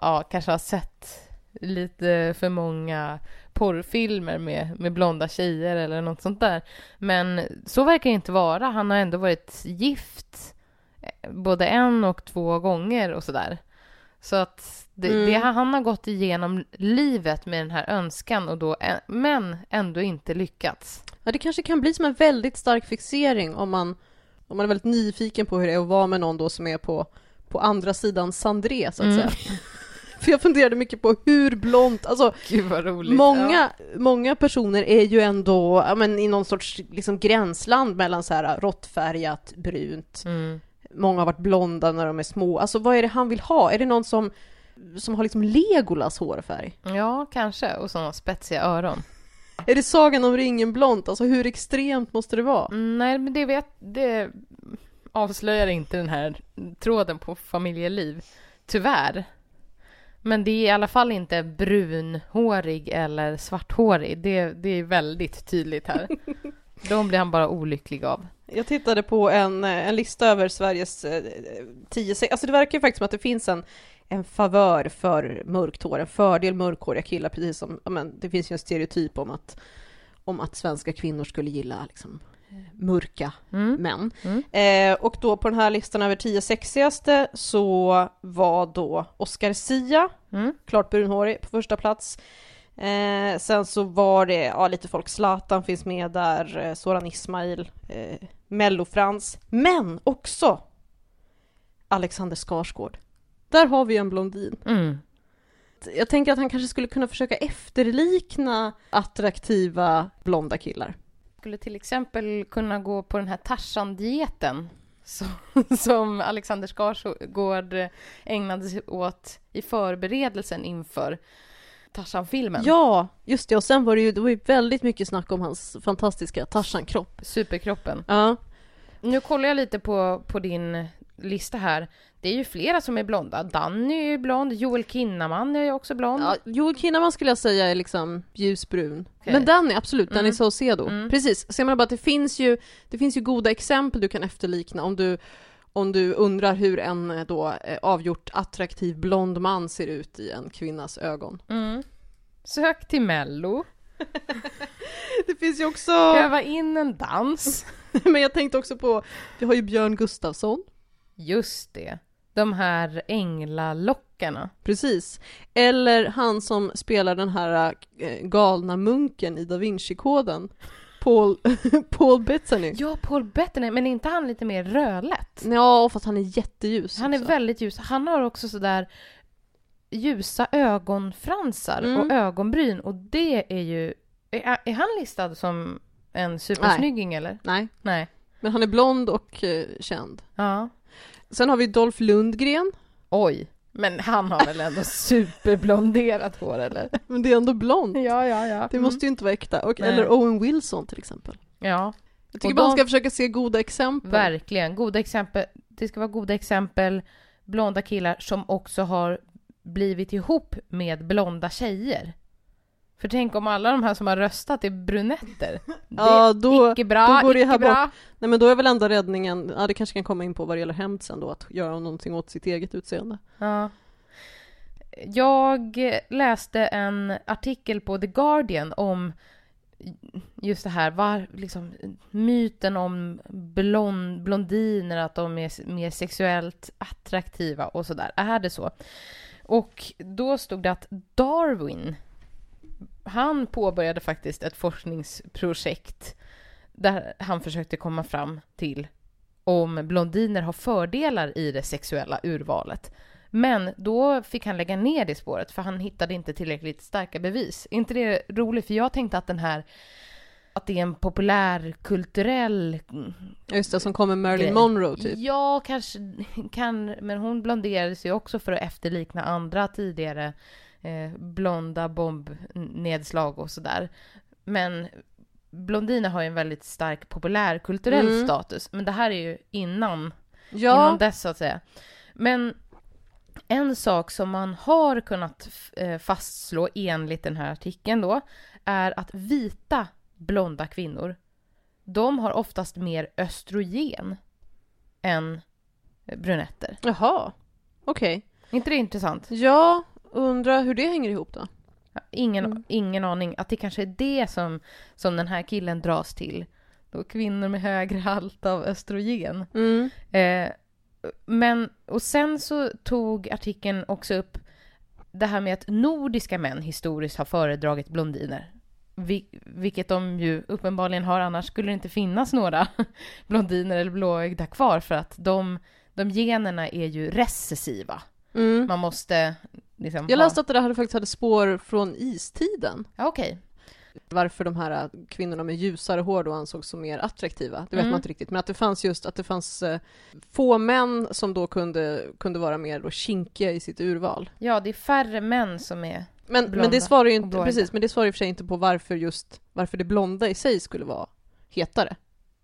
ja, kanske har sett lite för många porrfilmer med, med blonda tjejer eller något sånt där. Men så verkar det inte vara. Han har ändå varit gift eh, både en och två gånger och sådär. Så att det, Mm. det, han har gått igenom livet med den här önskan och då, men ändå inte lyckats. Ja, det kanske kan bli som en väldigt stark fixering om man, om man är väldigt nyfiken på hur det är att vara med någon då som är på, på andra sidan Sandré, så att Mm. säga. För jag funderade mycket på hur blont, alltså roligt. många, många personer är ju ändå ja, men, i någon sorts liksom, gränsland mellan så här råttfärgat, brunt, Ja. Mm. många har varit blonda när de är små. Alltså vad är det han vill ha? Är det någon som, som har liksom Legolas hårfärg? Ja, kanske. Och sådana spetsiga öron. Är det Sagan om ringen blont? Alltså hur extremt måste det vara? Mm, nej, men det vet... Det avslöjar inte den här tråden på familjeliv. Tyvärr. Men det är i alla fall inte brunhårig eller svarthårig. Det, det är väldigt tydligt här. De blir han bara olycklig av. Jag tittade på en, eh, en lista över Sveriges eh, tio Alltså det verkar ju faktiskt som att det finns en, en favör för mörkt hår, en fördel mörkhåriga killar, precis som, men det finns ju en stereotyp om att, om att svenska kvinnor skulle gilla liksom, eh, mörka Mm. män. Mm. Eh, och då på den här listan över tio sexigaste så var då Oscar Sia, Mm. klart brunhårig, på första plats. Eh, sen så var det, ja lite folk, Zlatan finns med där, eh, Soran Ismail, eh, Mellofrans, men också Alexander Skarsgård. Där har vi en blondin. Mm. Jag tänker att han kanske skulle kunna försöka efterlikna attraktiva blonda killar. Skulle till exempel kunna gå på den här Tarzan-dieten som, som Alexander Skarsgård ägnade sig åt i förberedelsen inför Tarzan-filmen. Ja, just det. Och sen var det ju, det var ju väldigt mycket snack om hans fantastiska Tarzan-kropp. Superkroppen. Ja, Nu kollar jag lite på, på din lista här. Det är ju flera som är blonda. Danny är ju blond, Joel Kinnaman är ju också blond. Ja, Joel Kinnaman skulle jag säga är liksom ljusbrun. Okej. Men Danny, absolut, Danny Mm. Saucedo. Mm. Precis, ser man bara att det finns ju, det finns ju goda exempel du kan efterlikna om du, om du undrar hur en eh, då eh, avgjort attraktiv blond man ser ut i en kvinnas ögon. Mm. Sök till Mello, Det finns ju också, öva in en dans. men jag tänkte också på, vi har ju Björn Gustafsson. Just det. De här änglalockarna. Precis. Eller han som spelar den här eh, galna munken i Da Vinci-koden. Paul, Paul Bettany. Ja, Paul Bettany, men är inte han lite mer rödlätt? Ja, fast han är jätteljus Han är också. väldigt ljus. Han har också sådär ljusa ögonfransar Mm. och ögonbryn och det är ju... Är, är han listad som en supersnygging eller? Nej, Nej. men han är blond och eh, känd. Ja. Sen har vi Dolph Lundgren, Oj. Men han har väl ändå superblonderat hår eller? men det är ändå blond. Ja, ja, ja. Det måste ju inte vara äkta. Och, Nej. eller Owen Wilson till exempel. Ja, Jag tycker man ska försöka se goda exempel. verkligen. Goda exempel. Det ska vara goda exempel. Blonda killar som också har blivit ihop med blonda tjejer. För tänk om alla de här som har röstat är brunetter. Ja, det då, är icke bra, då går det här bra. nej men då är väl enda räddningen, ja det kanske kan komma in på vad det gäller hämnd sen då, att göra någonting åt sitt eget utseende. Ja. Jag läste en artikel på The Guardian om just det här, var, liksom, myten om blond, blondiner, att de är mer sexuellt attraktiva och sådär. Är det så? Och då stod det att Darwin, han påbörjade faktiskt ett forskningsprojekt där han försökte komma fram till om blondiner har fördelar i det sexuella urvalet. Men då fick han lägga ner det spåret för han hittade inte tillräckligt starka bevis. Inte det roligt? För jag tänkte att den här att det är en populärkulturell Just det, som kommer Marilyn. Monroe typ. Ja, kanske kan, men hon blonderades ju också för att efterlikna andra tidigare eh, blonda bombnedslag och sådär. Men blondiner har ju en väldigt stark populärkulturell Mm. status, men det här är ju innan Ja, innan dess så att säga. Men en sak som man har kunnat eh, fastslå enligt den här artikeln då är att vita blonda kvinnor de har oftast mer östrogen än brunetter. Jaha, okej. inte det intressant? Ja, undrar hur det hänger ihop då? Ingen, Mm. ingen aning. Att det kanske är det som, som den här killen dras till. Då kvinnor med högre halt av östrogen. Mm. Eh, men, och sen så tog artikeln också upp det här med att nordiska män historiskt har föredragit blondiner. Vi, vilket de ju uppenbarligen har, annars skulle det inte finnas några blondiner eller blåögda kvar för att de, de generna är ju recessiva. Mm. Man måste liksom Jag ha- läste att det där hade faktiskt hade spår från istiden. Ja, okej. Varför de här äh, kvinnorna med ljusare hår då ansågs som mer attraktiva, det vet Mm. man inte riktigt. Men att det fanns just att det fanns eh, få män som då kunde, kunde vara mer då kinkiga i sitt urval. Ja, det är färre män som är... Men, men det svarar ju inte, precis, men det svarar i och för sig inte på varför just, varför det blonda i sig skulle vara hetare.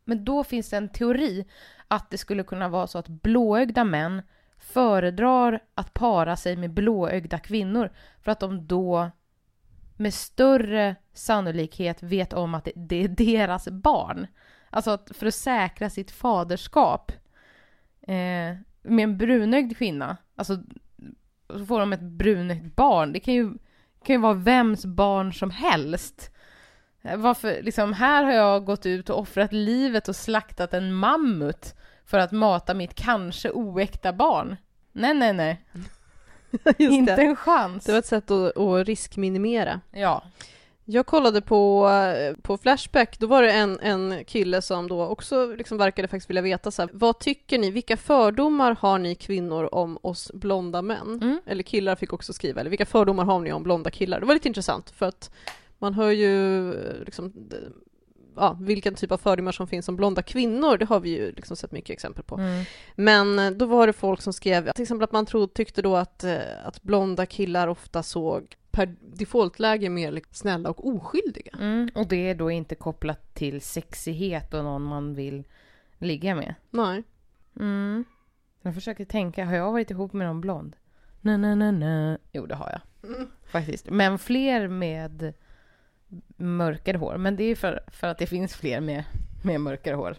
Men då finns det en teori att det skulle kunna vara så att blåögda män föredrar att para sig med blåögda kvinnor för att de då med större sannolikhet vet om att det, är deras barn. Alltså att för att säkra sitt faderskap eh, med en brunögd kvinna, alltså så får de ett brunögt barn. Det kan ju, kan ju vara vems barn som helst. Eh, varför, liksom, här har jag gått ut och offrat livet och slaktat en mammut för att mata mitt kanske oäkta barn. Nej, nej, nej. Inte en chans. Det var ett sätt att, att riskminimera. Ja. Jag kollade på, på Flashback, då var det en, en kille som då också liksom verkade faktiskt vilja veta så här, vad tycker ni, vilka fördomar har ni kvinnor om oss blonda män? Mm. Eller killar fick också skriva, eller vilka fördomar har ni om blonda killar? Det var lite intressant för att man hör ju eh, liksom, ja, vilken typ av fördomar som finns om blonda kvinnor, det har vi ju liksom sett mycket exempel på. Mm. Men eh, då var det folk som skrev, till exempel att man trodde, tyckte då att, eh, att blonda killar ofta såg per defaultläge mer liksom snälla och oskyldiga. Mm. Och det är då inte kopplat till sexighet och någon man vill ligga med. Nej. Mm. Jag försöker tänka, har jag varit ihop med någon blond? Nej, nej, nej, nej. Jo, det har jag. Faktiskt. Men fler med mörkare hår. Men det är för, för att det finns fler med, med mörkare hår. Och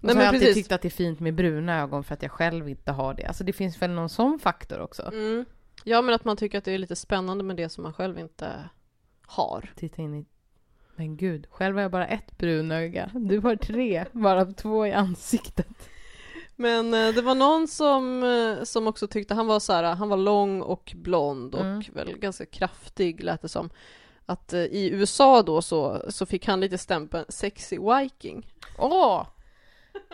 Nej, så har men jag alltid precis. tyckt att det är fint med bruna ögon för att jag själv inte har det. Alltså det finns väl någon sån faktor också. Mm. Ja, men att man tycker att det är lite spännande med det som man själv inte har. Titta in i... Men gud, själv har jag bara ett brunöga. Du har tre, varav två i ansiktet. Men eh, det var någon som, eh, som också tyckte, han var så här, han var lång och blond och Mm. väl ganska kraftig lät det som. Att eh, i USA då så, så fick han lite stämpeln sexy viking. Åh!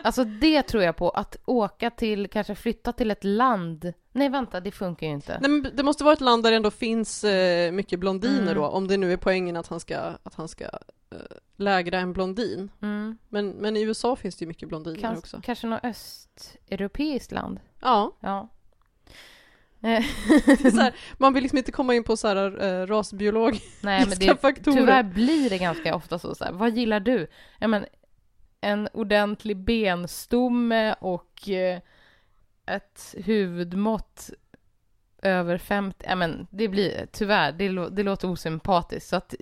Alltså det tror jag på, att åka till, kanske flytta till ett land. Nej vänta, det funkar ju inte. Nej, men det måste vara ett land där det ändå finns eh, mycket blondiner Mm. då, om det nu är poängen att han ska, att han ska eh, lägra en blondin. Mm. Men, men i USA finns det ju mycket blondiner Kans- också. Kanske något östeuropeiskt land? Ja, Ja. Eh, det är så här, man vill liksom inte komma in på så här eh, rasbiolog. Nej men det, faktorer. tyvärr blir det ganska ofta så, så här, vad gillar du? Ja men en ordentlig benstomme och eh, ett huvudmått över 50, ja men det blir tyvärr, det, lå- det låter osympatiskt. Så att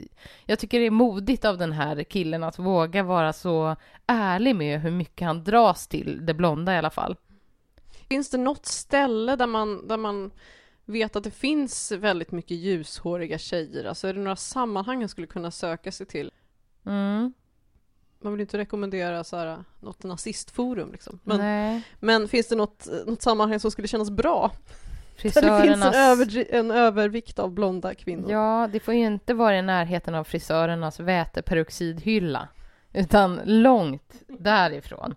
jag tycker det är modigt av den här killen att våga vara så ärlig med hur mycket han dras till det blonda i alla fall. Finns det något ställe där man, där man vet att det finns väldigt mycket ljushåriga tjejer? Alltså är det några sammanhang man skulle kunna söka sig till? Mm. Man vill inte rekommendera så här, något nazistforum liksom. Men, Nej. men finns det något, något sammanhang som skulle kännas bra? Där det finns Frisörernas... en, överdri- en övervikt av blonda kvinnor. Ja, det får ju inte vara i närheten av frisörernas väteperoxidhylla, utan långt därifrån.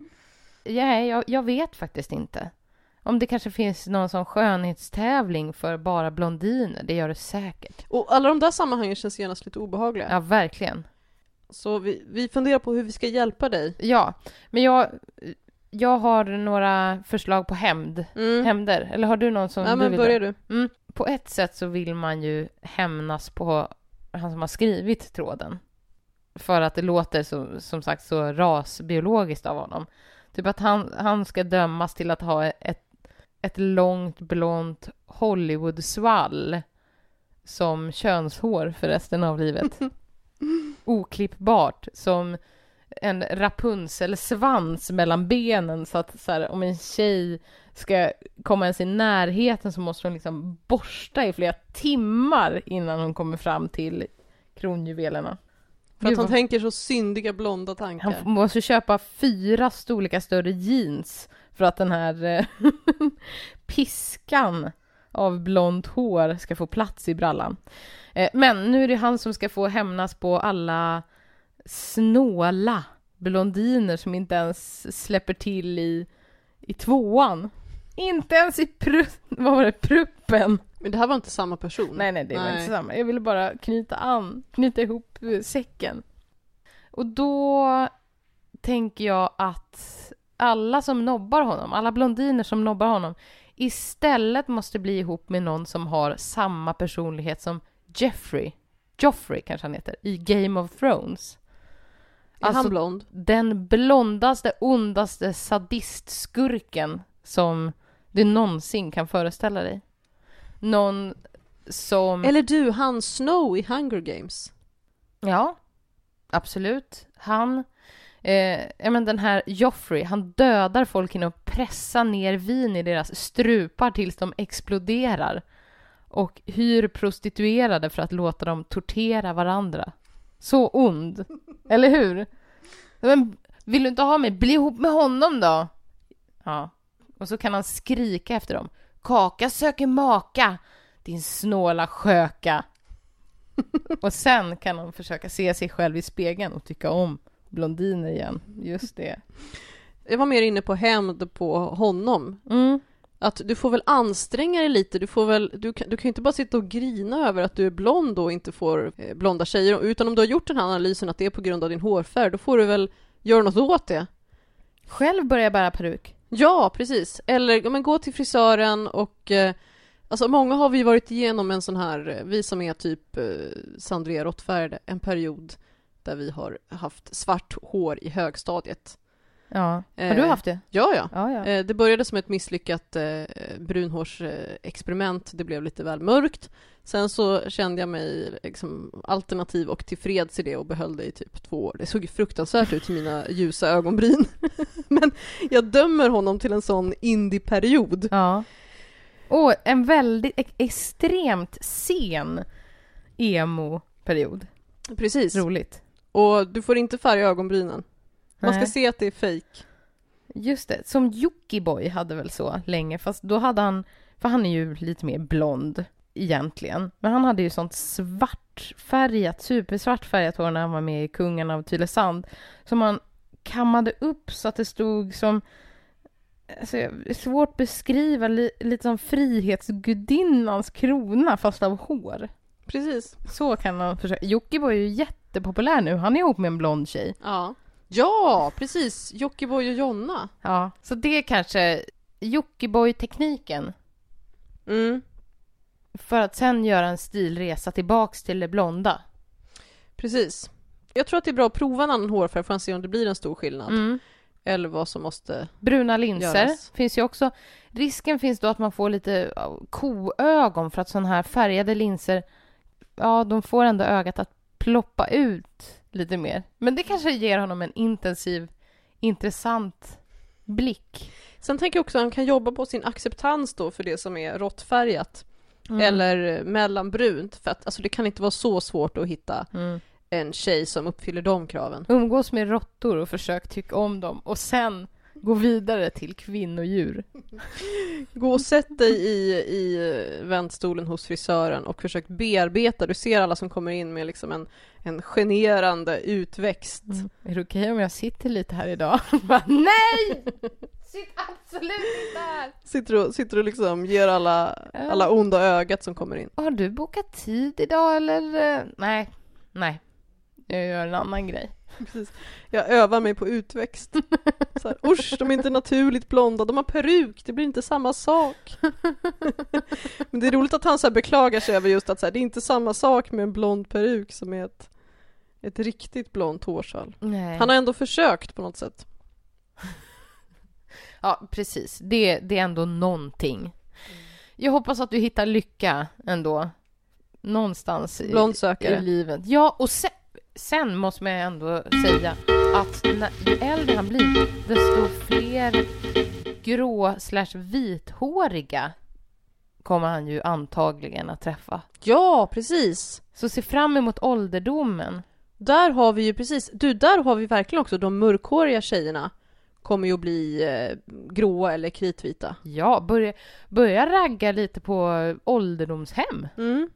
Ja, jag, jag vet faktiskt inte. Om det kanske finns någon sån skönhetstävling för bara blondiner, det gör det säkert. Och alla de där sammanhangen känns genast lite obehagliga. Ja, verkligen. Så vi, vi funderar på hur vi ska hjälpa dig. Ja, men jag, jag har några förslag på hämnd. Mm. Hämnder. Eller har du någon som Ja, du men vill börjar du. Mm. På ett sätt så vill man ju hämnas på han som har skrivit tråden. För att det låter så, som sagt så rasbiologiskt av honom. Typ att han, han ska dömas till att ha ett, ett långt blont Hollywood-svall som könshår för resten av livet. Oklippbart, som en Rapunzel-svans mellan benen så att så här, om en tjej ska komma ens i närheten så måste hon liksom borsta i flera timmar innan hon kommer fram till kronjuvelerna. För att han tänker så syndiga blonda tankar. han måste köpa fyra storlekar större jeans för att den här eh, piskan av blont hår ska få plats i brallan. Eh, Men nu är det han som ska få hämnas på alla snåla blondiner som inte ens släpper till i, i tvåan. Inte ens i pru, vad var det, pruppen. Men det här var inte samma person. Nej, nej, det var Nej. inte samma. Jag ville bara knyta an, knyta ihop eh, säcken. Och då tänker jag att alla som nobbar honom, alla blondiner som nobbar honom, istället måste bli ihop med någon som har samma personlighet som Jeffrey, Joffrey kanske han heter, i Game of Thrones. Är Alltså- han blond? Den blondaste, ondaste sadistskurken som du någonsin kan föreställa dig. Någon som... Eller du, han Snow i Hunger Games. Ja, absolut. Han, eh, men den här Joffrey, han dödar folk genom att pressa ner vin i deras strupar tills de exploderar. Och hyr prostituerade för att låta dem tortera varandra. Så ond. Eller hur? Men vill du inte ha mig? Bli ihop med honom då! Ja. Och så kan han skrika efter dem. Kaka söker maka, din snåla sköka. Och sen kan han försöka se sig själv i spegeln och tycka om blondiner igen. Just det. Jag var mer inne på hämnd på honom. Mm. Att du får väl anstränga dig lite, du får väl, du kan, du kan ju inte bara sitta och grina över att du är blond och inte får eh, blonda tjejer, utan om du har gjort den här analysen att det är på grund av din hårfärg, då får du väl göra något åt det. Själv börjar jag bära peruk. Ja, precis. Eller ja, men gå till frisören och eh, Alltså många har vi varit igenom en sån här, eh, vi som är typ eh, Sandria råttfärgade, en period där vi har haft svart hår i högstadiet. Ja. Har Eh, du haft det? Ja, ja. Ja, ja. Eh, Det började som ett misslyckat eh, brunhårsexperiment. Det blev lite väl mörkt. Sen så kände jag mig liksom alternativ och tillfreds i det och behöll det i typ två år. Det såg fruktansvärt ut i mina ljusa ögonbryn. Men jag dömer honom till en sån indie-period. ja. Och en väldigt ex- extremt sen emo-period. Precis. Roligt. Och du får inte färga ögonbrynen. Man ska Nej. se att det är fake. Just det, som Jockiboi hade väl så länge, fast då hade han, för han är ju lite mer blond egentligen, men han hade ju sånt svartfärgat, supersvartfärgat hår när han var med i Kungen av Tylösand, som han kammade upp så att det stod som, alltså, svårt beskriva, li, lite som Frihetsgudinnans krona fast av hår. Precis. Så kan man försöka. Jockiboi är ju jättepopulär nu, han är ihop med en blond tjej. Ja. Ja, precis. Jockiboi och Jonna. Ja, så det är kanske Jockiboi-tekniken. Mm. För att sen göra en stilresa tillbaks till det blonda. Precis. Jag tror att det är bra att prova en annan hårfärg för att se om det blir en stor skillnad. Mm. Eller vad som måste... Bruna linser Göras. finns ju också. Risken finns då att man får lite koögon för att sådana här färgade linser, ja, de får ändå ögat att ploppa ut lite mer. Men det kanske ger honom en intensiv, intressant blick. Sen tänker jag också att han kan jobba på sin acceptans då för det som är råttfärgat. Mm. Eller mellanbrunt. För att alltså, det kan inte vara så svårt att hitta Mm. en tjej som uppfyller de kraven. Umgås med råttor och försök tycka om dem och sen gå vidare till kvinnodjur. Gå och sätt dig i, i väntstolen hos frisören och försök bearbeta. Du ser alla som kommer in med liksom en, en generande utväxt. Mm. Är det okej om jag sitter lite här idag? Bara, Nej! Sitt absolut inte här! Sitter och, sitter och liksom ger alla, alla onda ögat som kommer in. Har du bokat tid idag eller? eh, Nej, nej. Jag gör en annan grej. Precis. Jag övar mig på utväxt. Så här, Usch, de är inte naturligt blonda, de har peruk, det blir inte samma sak. Men det är roligt att han så beklagar sig över just att så här, det är inte samma sak med en blond peruk som är ett, ett riktigt blont hårsvall. Nej. Han har ändå försökt på något sätt. Ja, precis. Det, det är ändå någonting. Jag hoppas att du hittar lycka ändå. Någonstans i, i livet. Ja, och sen, sen måste man ändå säga att när, ju äldre han blir, desto fler grå slash vithåriga kommer han ju antagligen att träffa. Ja, precis! Så se fram emot ålderdomen. Där har vi ju precis, du, där har vi verkligen också de mörkhåriga tjejerna kommer ju att bli eh, gråa eller kritvita. Ja, börja, börja ragga lite på ålderdomshem. Mm.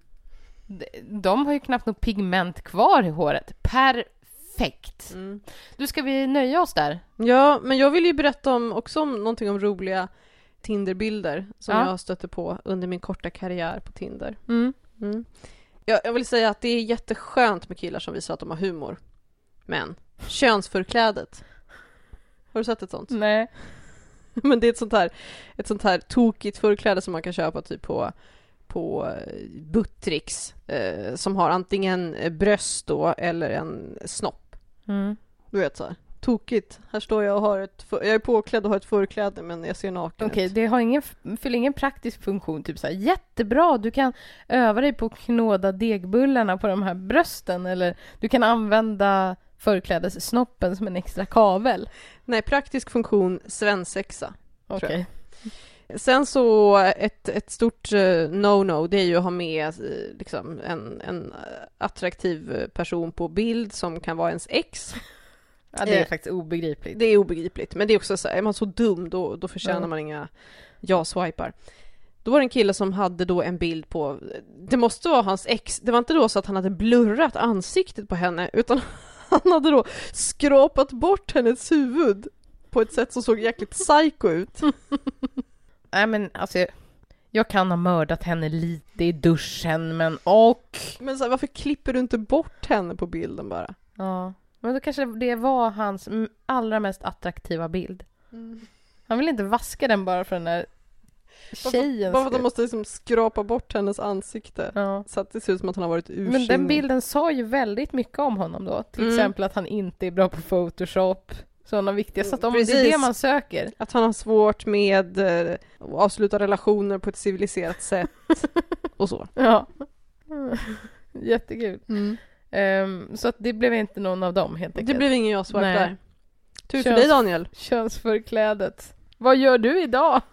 De, har ju knappt något pigment kvar i håret. Perfekt! Mm. Du, ska vi nöja oss där? Ja, men jag vill ju berätta om, också om någonting om roliga Tinderbilder som Ja. jag stötte på under min korta karriär på Tinder. Mm. Mm. Jag, jag vill säga att det är jätteskönt med killar som visar att de har humor. Men könsförklädet. Har du sett ett sånt? Nej. Men det är ett sånt här, ett sånt här tokigt förkläde som man kan köpa typ på, på eh, Buttricks eh, som har antingen eh, bröst då eller en snopp. Mm. Du vet så här. Tokigt. Här står jag och har ett, jag är påklädd och har ett förkläde men jag ser naken Okej, ut. det har ingen, fyller ingen praktisk funktion. Typ så här, jättebra, du kan öva dig på att knåda degbullarna på de här brösten eller du kan använda förklädessnoppen som en extra kavel. Nej, praktisk funktion svensexa. Okej. jag. Sen så ett, ett stort eh, no-no det är ju att ha med eh, liksom en, en attraktiv person på bild som kan vara ens ex. Ja, det är Eh, faktiskt obegripligt. Det är obegripligt, men det är också så här, är man så dum då, då förtjänar Ja. man inga ja-swipar. Då var det en kille som hade då en bild på, det måste vara hans ex, det var inte då så att han hade blurrat ansiktet på henne, utan han hade då skrapat bort hennes huvud på ett sätt som såg jäkligt psycho ut. Nej men alltså, jag- jag kan ha mördat henne lite i duschen men och... Men så här, varför klipper du inte bort henne på bilden bara? Ja. Men då kanske det var hans allra mest attraktiva bild. Han vill inte vaska den bara för den där tjejen. Bara för att de måste liksom skrapa bort hennes ansikte. Ja. Så att det ser ut som att han har varit ursinnig. Men den bilden sa ju väldigt mycket om honom då. Till Mm. exempel att han inte är bra på Photoshop. Sådana viktiga. Så att om det är Precis. det man söker. Att han har svårt med eh, att avsluta relationer på ett civiliserat sätt och så. Ja. Jättekul. Ehm, så att det blev inte någon av dem helt Det enkelt. blev ingen jag-svar Nej. där. Tur för Köns- dig Daniel. Könsförklädet. Vad gör du idag?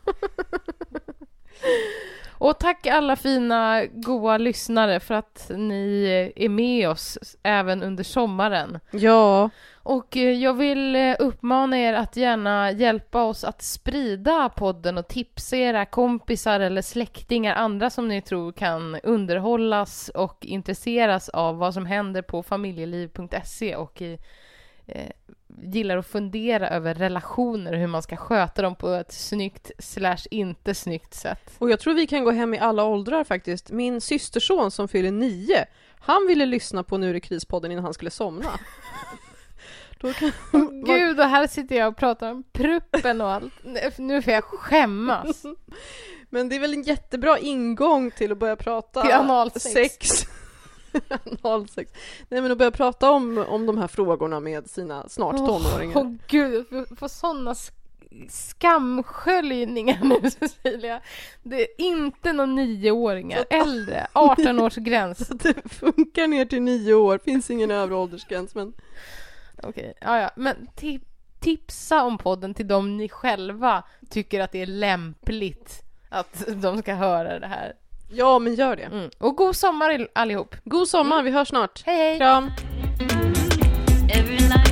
Och tack alla fina, goa lyssnare för att ni är med oss även under sommaren. Ja, Och eh, jag vill eh, uppmana er att gärna hjälpa oss att sprida podden och tipsa era kompisar eller släktingar, andra som ni tror kan underhållas och intresseras av vad som händer på familjeliv.se och i, eh, gillar att fundera över relationer och hur man ska sköta dem på ett snyggt slash inte snyggt sätt. och jag tror vi kan gå hem i alla åldrar faktiskt. Min systerson som fyller nio, han ville lyssna på Nu är det krispodden innan han skulle somna. Kan... Gud, och här sitter jag och pratar om pruppen och allt. Nu får jag skämmas. Men det är väl en jättebra ingång till att börja prata Till analsex. sex. Analsex. Nej men att börja prata om, om de här frågorna med sina snart tonåringar. Åh gud, jag får, får sådana skamsköljningar nu Cecilia. Det är inte någon nioåringar, äldre, 18 års gräns. Det funkar ner till nio år, finns ingen övre åldersgräns men Okej, ja, ja. men ti- tipsa om podden till dem ni själva tycker att det är lämpligt att de ska höra det här. Ja men gör det. Mm. Och god sommar allihop! God sommar, vi hörs snart. Hej hej! Kram! Every